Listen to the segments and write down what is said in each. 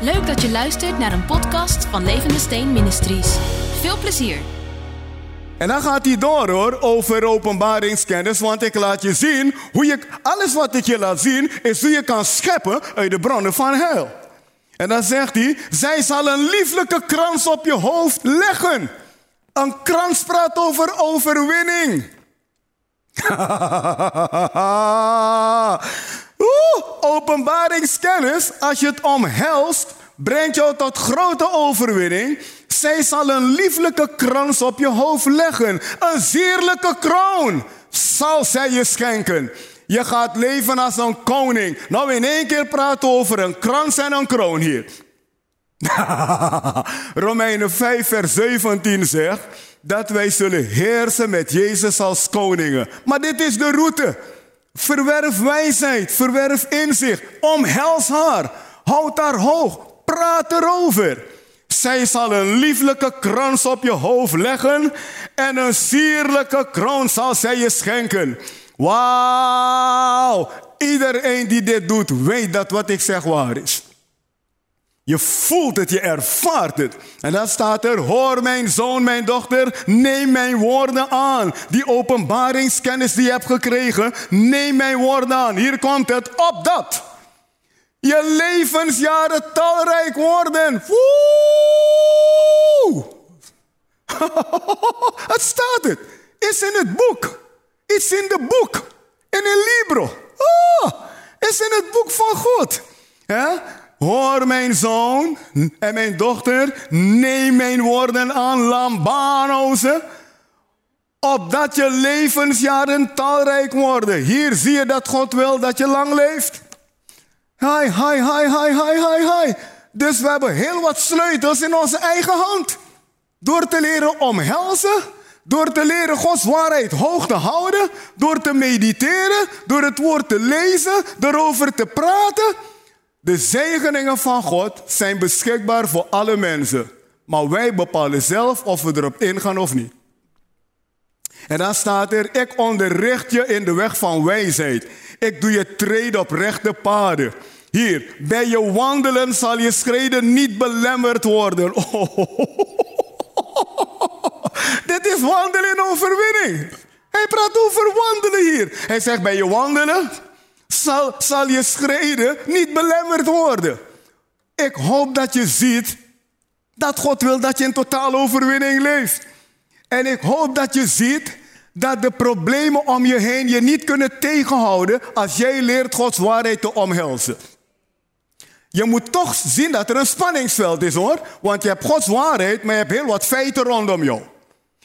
Leuk dat je luistert naar een podcast van Levende Steen Ministries. Veel plezier. En dan gaat hij door hoor, over openbaringskennis. Want ik laat je zien hoe je. Alles wat ik je laat zien, is hoe je kan scheppen uit de bronnen van hel. En dan zegt hij: Zij zal een lieflijke krans op je hoofd leggen. Een krans praat over overwinning. Oeh, openbaringskennis, als je het omhelst, brengt jou tot grote overwinning. Zij zal een lieflijke krans op je hoofd leggen. Een zierlijke kroon zal zij je schenken. Je gaat leven als een koning. Nou, in één keer praten over een krans en een kroon hier. Romeinen 5, vers 17 zegt dat wij zullen heersen met Jezus als koningen. Maar dit is de route. Verwerf wijsheid, verwerf inzicht, omhels haar, houd haar hoog, praat erover. Zij zal een lieflijke krans op je hoofd leggen en een sierlijke kroon zal zij je schenken. Wauw! Iedereen die dit doet, weet dat wat ik zeg waar is. Je voelt het, je ervaart het. En dan staat er, hoor mijn zoon, mijn dochter, neem mijn woorden aan. Die openbaringskennis die je hebt gekregen, neem mijn woorden aan. Hier komt het, op dat. Je levensjaren talrijk worden. Woe! het staat het. Is in het boek. Is in de boek. In een libro. Oh, is in het boek van God. Ja? Hoor mijn zoon en mijn dochter, neem mijn woorden aan, lambanozen, opdat je levensjaren talrijk worden. Hier zie je dat God wil dat je lang leeft. Hi, hi, hi, hi, hi, hi, hi. Dus we hebben heel wat sleutels in onze eigen hand. Door te leren omhelzen, door te leren Gods waarheid hoog te houden, door te mediteren, door het woord te lezen, erover te praten. De zegeningen van God zijn beschikbaar voor alle mensen. Maar wij bepalen zelf of we erop ingaan of niet. En dan staat er, ik onderricht je in de weg van wijsheid. Ik doe je treden op rechte paden. Hier, bij je wandelen zal je schreden niet belemmerd worden. Dit is wandelen in overwinning. Hij praat over wandelen hier. Hij zegt bij je wandelen zal, zal je schreden niet belemmerd worden. Ik hoop dat je ziet dat God wil dat je in totale overwinning leeft. En ik hoop dat je ziet dat de problemen om je heen je niet kunnen tegenhouden als jij leert Gods waarheid te omhelzen. Je moet toch zien dat er een spanningsveld is hoor. Want je hebt Gods waarheid, maar je hebt heel wat feiten rondom jou.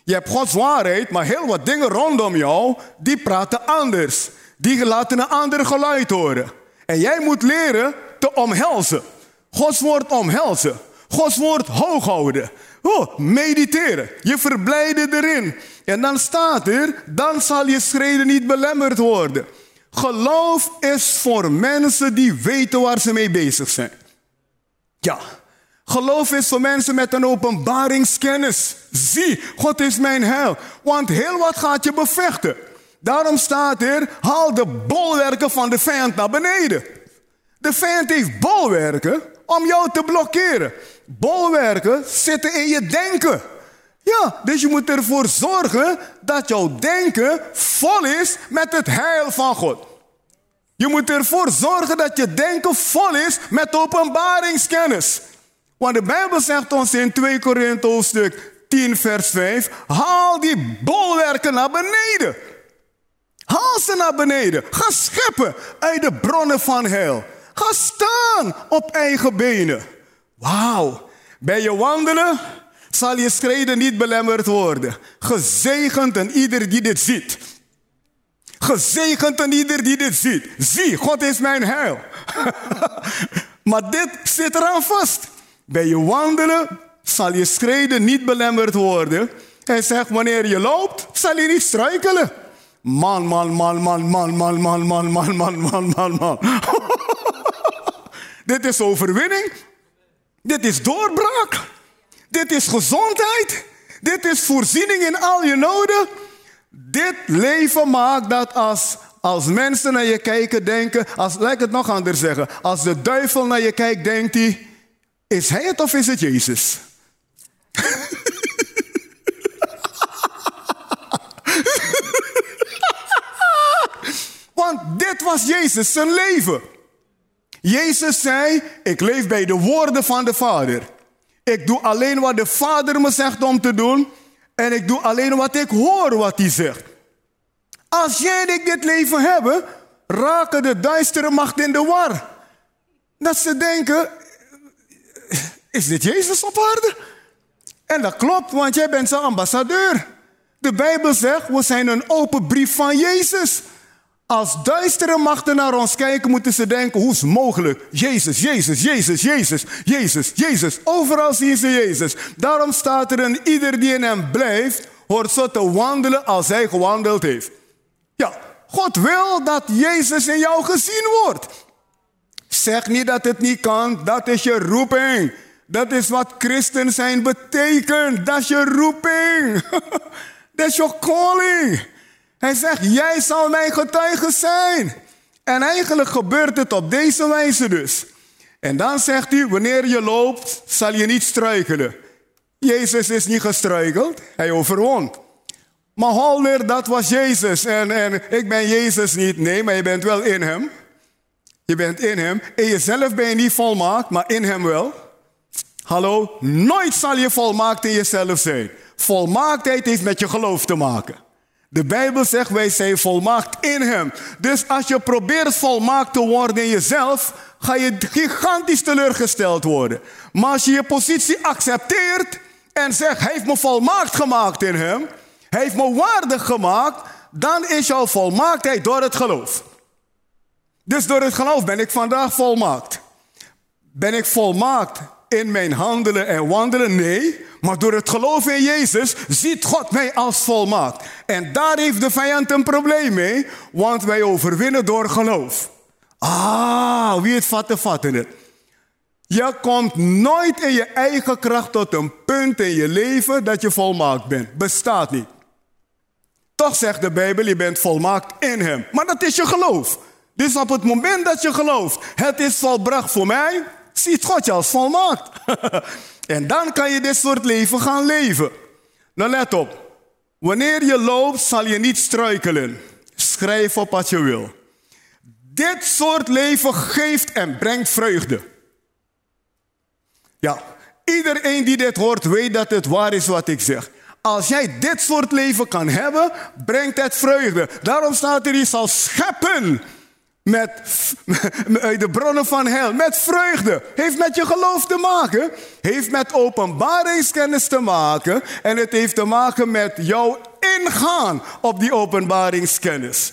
Je hebt Gods waarheid, maar heel wat dingen rondom jou, die praten anders. Die laten een ander geluid horen. En jij moet leren te omhelzen. Gods woord omhelzen. Gods woord hoog houden. Oh, mediteren. Je verblijden erin. En dan staat er, dan zal je schreden niet belemmerd worden. Geloof is voor mensen die weten waar ze mee bezig zijn. Ja, geloof is voor mensen met een openbaringskennis. Zie, God is mijn heil. Want heel wat gaat je bevechten. Daarom staat er, haal de bolwerken van de vijand naar beneden. De vijand heeft bolwerken om jou te blokkeren. Bolwerken zitten in je denken. Ja, dus je moet ervoor zorgen dat jouw denken vol is met het heil van God. Je moet ervoor zorgen dat je denken vol is met openbaringskennis. Want de Bijbel zegt ons in 2 Korinthe hoofdstuk 10 vers 5, haal die bolwerken naar beneden. Haal ze naar beneden. Ga scheppen uit de bronnen van heil. Ga staan op eigen benen. Wauw. Bij je wandelen zal je schreden niet belemmerd worden. Gezegend en ieder die dit ziet. Gezegend en ieder die dit ziet. Zie, God is mijn heil. maar dit zit eraan vast. Bij je wandelen zal je schreden niet belemmerd worden. Hij zegt, wanneer je loopt, zal je niet struikelen. Man, man, man, man, man, man, man, man, man, man, man, man, man. Dit is overwinning. Dit is doorbraak. Dit is gezondheid. Dit is voorziening in al je noden. Dit leven maakt dat als, als mensen naar je kijken, denken, als, laat ik het nog anders zeggen, als de duivel naar je kijkt, denkt hij, Is hij het of is het Jezus? Want dit was Jezus zijn leven. Jezus zei: Ik leef bij de woorden van de Vader. Ik doe alleen wat de Vader me zegt om te doen. En ik doe alleen wat ik hoor wat hij zegt. Als jij en ik dit leven hebben, raken de duistere machten in de war. Dat ze denken, is dit Jezus op aarde? En dat klopt, want jij bent zijn ambassadeur. De Bijbel zegt, we zijn een open brief van Jezus. Als duistere machten naar ons kijken, moeten ze denken: hoe is het mogelijk? Jezus, Jezus, Jezus, Jezus, Jezus, Jezus. Overal zien ze Jezus. Daarom staat er een ieder die in hem blijft, hoort zo te wandelen als hij gewandeld heeft. Ja, God wil dat Jezus in jou gezien wordt. Zeg niet dat het niet kan, dat is je roeping. Dat is wat christen zijn betekent. Dat is je roeping. Dat is je calling. Hij zegt, jij zal mijn getuige zijn. En eigenlijk gebeurt het op deze wijze dus. En dan zegt hij, wanneer je loopt, zal je niet struikelen. Jezus is niet gestruikeld, hij overwon. Maar Holder, dat was Jezus. En, en ik ben Jezus niet. Nee, maar je bent wel in hem. Je bent in hem. In jezelf ben je niet volmaakt, maar in hem wel. Hallo, nooit zal je volmaakt in jezelf zijn. Volmaaktheid heeft met je geloof te maken. De Bijbel zegt wij zijn volmaakt in Hem. Dus als je probeert volmaakt te worden in jezelf, ga je gigantisch teleurgesteld worden. Maar als je je positie accepteert en zegt, Hij heeft me volmaakt gemaakt in Hem, Hij heeft me waardig gemaakt, dan is jouw volmaaktheid door het geloof. Dus door het geloof ben ik vandaag volmaakt. Ben ik volmaakt in mijn handelen en wandelen? Nee. Maar door het geloof in Jezus ziet God mij als volmaakt. En daar heeft de vijand een probleem mee, want wij overwinnen door geloof. Ah, wie het vatte, vatte het. Je komt nooit in je eigen kracht tot een punt in je leven dat je volmaakt bent. Bestaat niet. Toch zegt de Bijbel, je bent volmaakt in Hem. Maar dat is je geloof. Dus op het moment dat je gelooft, het is volbracht voor mij, ziet God je als volmaakt. en dan kan je dit soort leven gaan leven. Nou let op. Wanneer je loopt, zal je niet struikelen. Schrijf op wat je wil. Dit soort leven geeft en brengt vreugde. Ja, iedereen die dit hoort weet dat het waar is wat ik zeg. Als jij dit soort leven kan hebben, brengt het vreugde. Daarom staat er, je zal scheppen met de bronnen van hel, met vreugde. Heeft met je geloof te maken. Heeft met openbaringskennis te maken. En het heeft te maken met jouw ingaan op die openbaringskennis.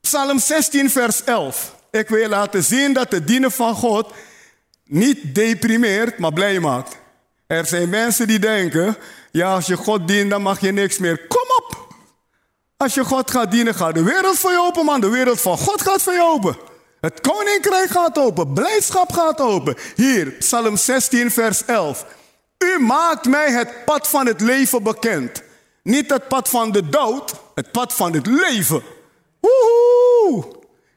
Psalm 16, vers 11. Ik wil laten zien dat het dienen van God niet deprimeert, maar blij maakt. Er zijn mensen die denken, ja, als je God dient, dan mag je niks meer. Kom! Als je God gaat dienen, gaat de wereld voor je open, man. De wereld van God gaat voor je open. Het koninkrijk gaat open. Blijdschap gaat open. Hier, Psalm 16, vers 11. U maakt mij het pad van het leven bekend. Niet het pad van de dood, het pad van het leven. Woehoe!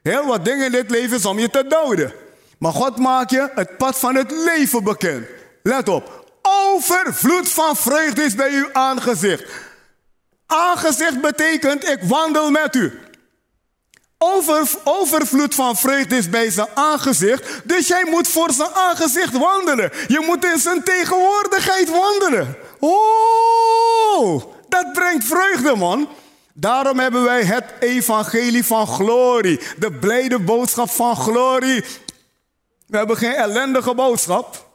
Heel wat dingen in dit leven is om je te doden. Maar God maakt je het pad van het leven bekend. Let op. Overvloed van vreugde is bij uw aangezicht. Aangezicht betekent ik wandel met u. Over, overvloed van vreugde is bij zijn aangezicht. Dus jij moet voor zijn aangezicht wandelen. Je moet in zijn tegenwoordigheid wandelen. Oh, dat brengt vreugde, man. Daarom hebben wij het evangelie van glorie. De blijde boodschap van glorie. We hebben geen ellendige boodschap.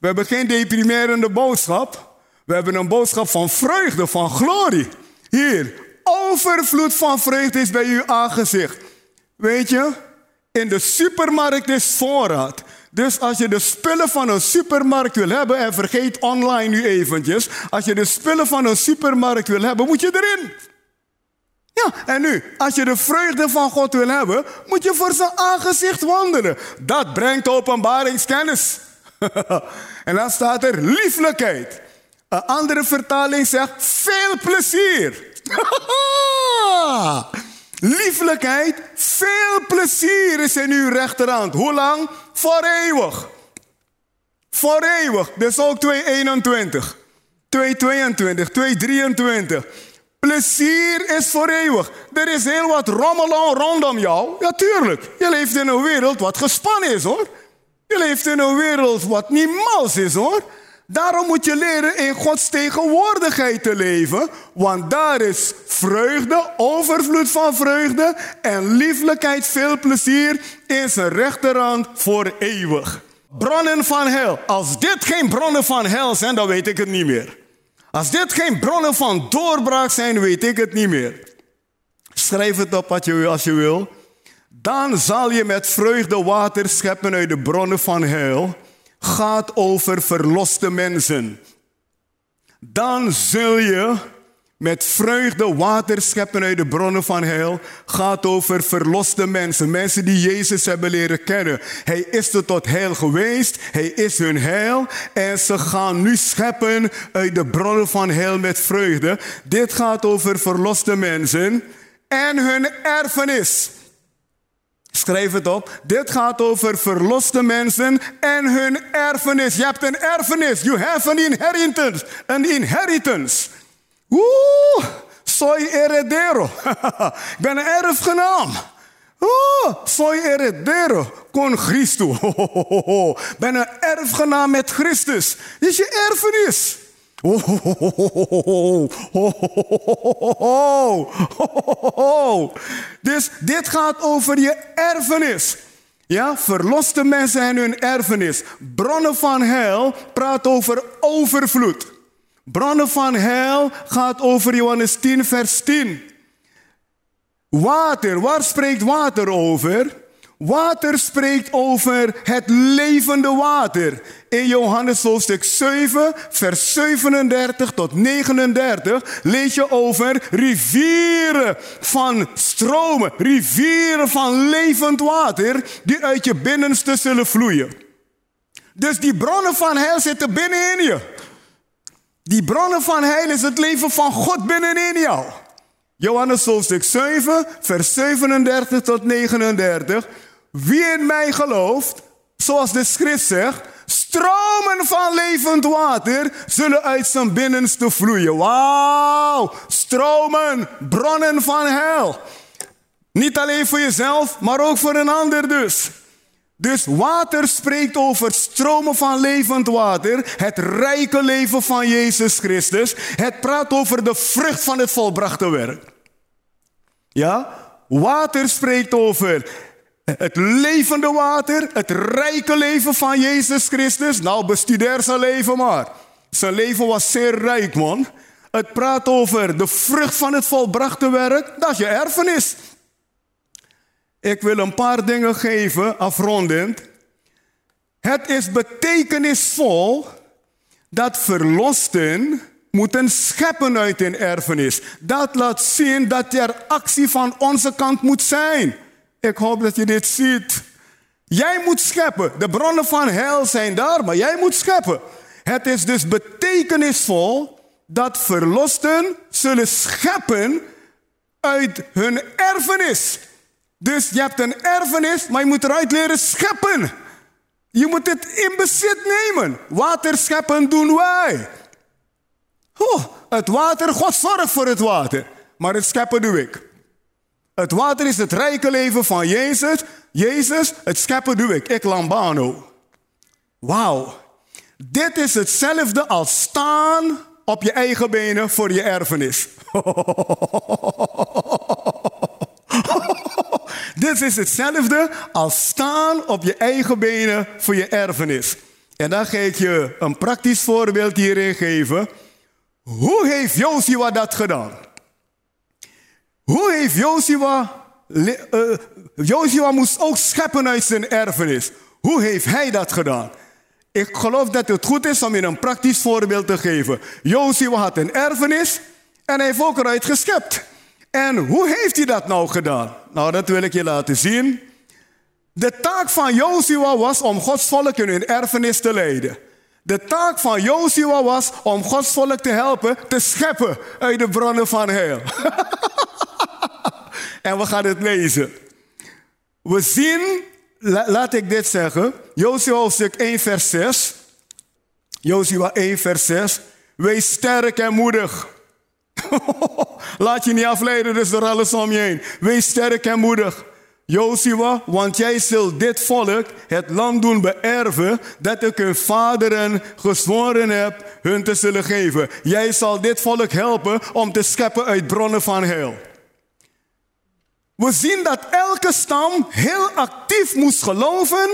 We hebben geen deprimerende boodschap. We hebben een boodschap van vreugde, van glorie. Hier, overvloed van vreugde is bij uw aangezicht. Weet je, in de supermarkt is voorraad. Dus als je de spullen van een supermarkt wil hebben, en vergeet online nu eventjes, als je de spullen van een supermarkt wil hebben, moet je erin. Ja, en nu, als je de vreugde van God wil hebben, moet je voor zijn aangezicht wandelen. Dat brengt openbaringskennis. en dan staat er lieflijkheid. Een andere vertaling zegt veel plezier. Lieflijkheid, veel plezier is in uw rechterhand. Hoe lang? Voor eeuwig. Voor eeuwig. Dus ook 221. 222, 223. Plezier is voor eeuwig. Er is heel wat rommel rondom jou. Ja, tuurlijk. Je leeft in een wereld wat gespannen is, hoor. Je leeft in een wereld wat niet mals is, hoor. Daarom moet je leren in Gods tegenwoordigheid te leven, want daar is vreugde, overvloed van vreugde en lieflijkheid, veel plezier in zijn rechterhand voor eeuwig. Bronnen van hel. Als dit geen bronnen van hel zijn, dan weet ik het niet meer. Als dit geen bronnen van doorbraak zijn, weet ik het niet meer. Schrijf het op wat je, als je wil. Dan zal je met vreugde water scheppen uit de bronnen van hel gaat over verloste mensen. Dan zul je met vreugde water scheppen uit de bronnen van heil. Gaat over verloste mensen. Mensen die Jezus hebben leren kennen. Hij is er tot heil geweest. Hij is hun heil. En ze gaan nu scheppen uit de bronnen van heil met vreugde. Dit gaat over verloste mensen. En hun erfenis. Schrijf het op. Dit gaat over verloste mensen en hun erfenis. Je hebt een erfenis. You have an inheritance. Een inheritance. Oeh, soy heredero. Ik ben een erfgenaam. Oh, soy heredero con Christo. Ben een erfgenaam met Christus. Dit is je erfenis. Dus dit gaat over je erfenis. Ja, verloste mensen en hun erfenis. Bronnen van hel praat over overvloed. Bronnen van hel gaat over Johannes 10, vers 10. Water, waar spreekt water over? Water spreekt over het levende water. In Johannes hoofdstuk 7, vers 37 tot 39 lees je over rivieren van stromen, rivieren van levend water die uit je binnenste zullen vloeien. Dus die bronnen van heil zitten binnenin je. Die bronnen van heil is het leven van God binnenin jou. Johannes hoofdstuk 7, vers 37 tot 39. Wie in mij gelooft, zoals de schrift zegt, stromen van levend water zullen uit zijn binnenste vloeien. Wauw, stromen, bronnen van hel. Niet alleen voor jezelf, maar ook voor een ander dus. Dus water spreekt over stromen van levend water, het rijke leven van Jezus Christus. Het praat over de vrucht van het volbrachte werk. Ja? Water spreekt over het levende water, het rijke leven van Jezus Christus. Nou, bestudeer zijn leven maar. Zijn leven was zeer rijk, man. Het praat over de vrucht van het volbrachte werk. Dat is je erfenis. Ik wil een paar dingen geven, afrondend. Het is betekenisvol dat verlosten moeten scheppen uit hun erfenis. Dat laat zien dat er actie van onze kant moet zijn. Ik hoop dat je dit ziet. Jij moet scheppen. De bronnen van hel zijn daar, maar jij moet scheppen. Het is dus betekenisvol dat verlosten zullen scheppen uit hun erfenis. Dus je hebt een erfenis, maar je moet eruit leren scheppen. Je moet het in bezit nemen. Water scheppen doen wij. Oh, het water, God zorgt voor het water. Maar het scheppen doe ik. Het water is het rijke leven van Jezus. Jezus, het scheppen doe ik. Ik lambano. Wauw. Dit is hetzelfde als staan op je eigen benen voor je erfenis. Dit is hetzelfde als staan op je eigen benen voor je erfenis. En dan ga ik je een praktisch voorbeeld hierin geven. Hoe heeft Joshua dat gedaan? Hoe heeft Joshua... Uh, Joshua moest ook scheppen uit zijn erfenis. Hoe heeft hij dat gedaan? Ik geloof dat het goed is om je een praktisch voorbeeld te geven. Joshua had een erfenis en hij heeft ook eruit geschept. En hoe heeft hij dat nou gedaan? Nou, dat wil ik je laten zien. De taak van Joshua was om Gods volk in hun erfenis te leiden. De taak van Joshua was om Gods volk te helpen te scheppen uit de bronnen van heil. en we gaan het lezen. We zien, laat ik dit zeggen, Joshua hoofdstuk 1 vers 6. Jozua 1, vers 6. Wees sterk en moedig. Laat je niet afleiden dus door alles om je heen. Wees sterk en moedig. Jozua, want jij zult dit volk het land doen beërven dat ik hun vaderen gezworen heb hun te zullen geven. Jij zal dit volk helpen om te scheppen uit bronnen van heil. We zien dat elke stam heel actief moest geloven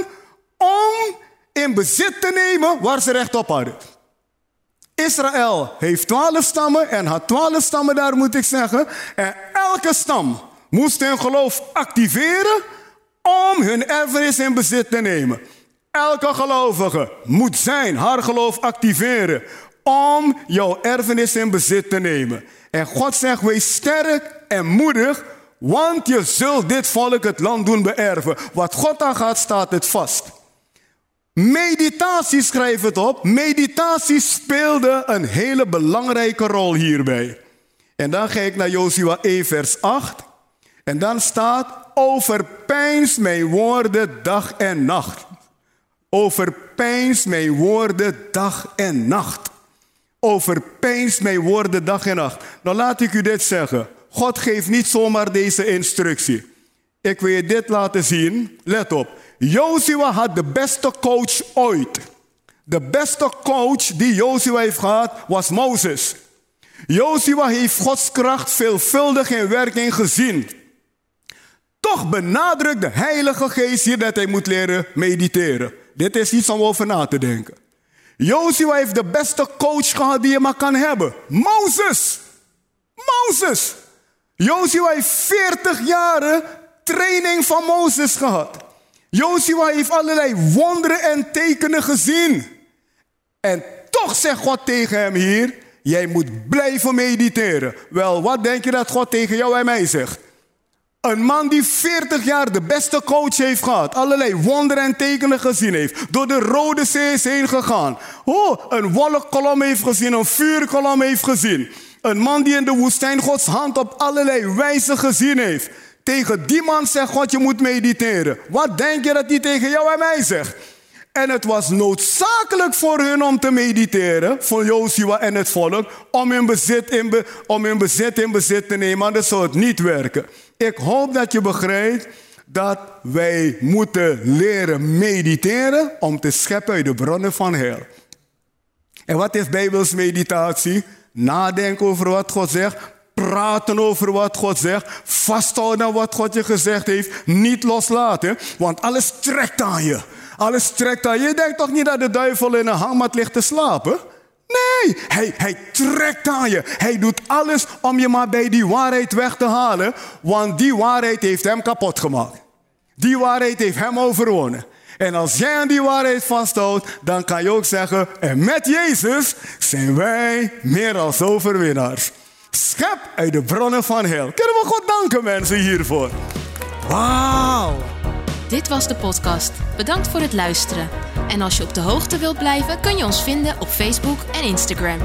om in bezit te nemen waar ze recht op hadden. Israël heeft twaalf stammen en had twaalf stammen daar moet ik zeggen. En elke stam moest hun geloof activeren om hun erfenis in bezit te nemen. Elke gelovige moet zijn, haar geloof activeren om jouw erfenis in bezit te nemen. En God zegt, wees sterk en moedig, want je zult dit volk het land doen beërven. Wat God aan gaat, staat het vast. Meditatie, schrijf het op. Meditatie speelde een hele belangrijke rol hierbij. En dan ga ik naar Jozua 1, vers 8. En dan staat, overpijns mijn woorden dag en nacht. Overpijns mijn woorden dag en nacht. Overpijns mijn woorden dag en nacht. Nou laat ik u dit zeggen. God geeft niet zomaar deze instructie. Ik wil je dit laten zien. Let op. Jozua had de beste coach ooit. De beste coach die Jozua heeft gehad was Mozes. Jozua heeft Gods kracht veelvuldig in werking gezien. Toch benadrukt de Heilige Geest hier dat hij moet leren mediteren. Dit is iets om over na te denken. Jozua heeft de beste coach gehad die je maar kan hebben. Mozes. Mozes. Jozua heeft 40 jaren training van Mozes gehad. Jozua heeft allerlei wonderen en tekenen gezien. En toch zegt God tegen hem hier: Jij moet blijven mediteren. Wel, wat denk je dat God tegen jou en mij zegt? Een man die 40 jaar de beste coach heeft gehad, allerlei wonderen en tekenen gezien heeft, door de Rode Zee is heen gegaan. Oh, een wolkkolom heeft gezien, een vuurkolom heeft gezien. Een man die in de woestijn Gods hand op allerlei wijzen gezien heeft. Tegen die man zegt God, je moet mediteren. Wat denk je dat hij tegen jou en mij zegt? En het was noodzakelijk voor hun om te mediteren, voor Joshua en het volk, om hun bezit in, be, om hun bezit, in bezit te nemen, anders zou het niet werken. Ik hoop dat je begrijpt dat wij moeten leren mediteren om te scheppen uit de bronnen van heil. En wat is Bijbels meditatie? Nadenken over wat God zegt, praten over wat God zegt, vasthouden aan wat God je gezegd heeft, niet loslaten, want alles trekt aan je. Alles trekt aan je. Je denkt toch niet dat de duivel in een hangmat ligt te slapen? Nee, hij, hij trekt aan je. Hij doet alles om je maar bij die waarheid weg te halen, want die waarheid heeft hem kapot gemaakt. Die waarheid heeft hem overwonnen. En als jij aan die waarheid vasthoudt, dan kan je ook zeggen, en met Jezus zijn wij meer als overwinnaars. Schep uit de bronnen van heil. Kunnen we God danken mensen hiervoor? Wauw. Dit was de podcast. Bedankt voor het luisteren. En als je op de hoogte wilt blijven, kun je ons vinden op Facebook en Instagram.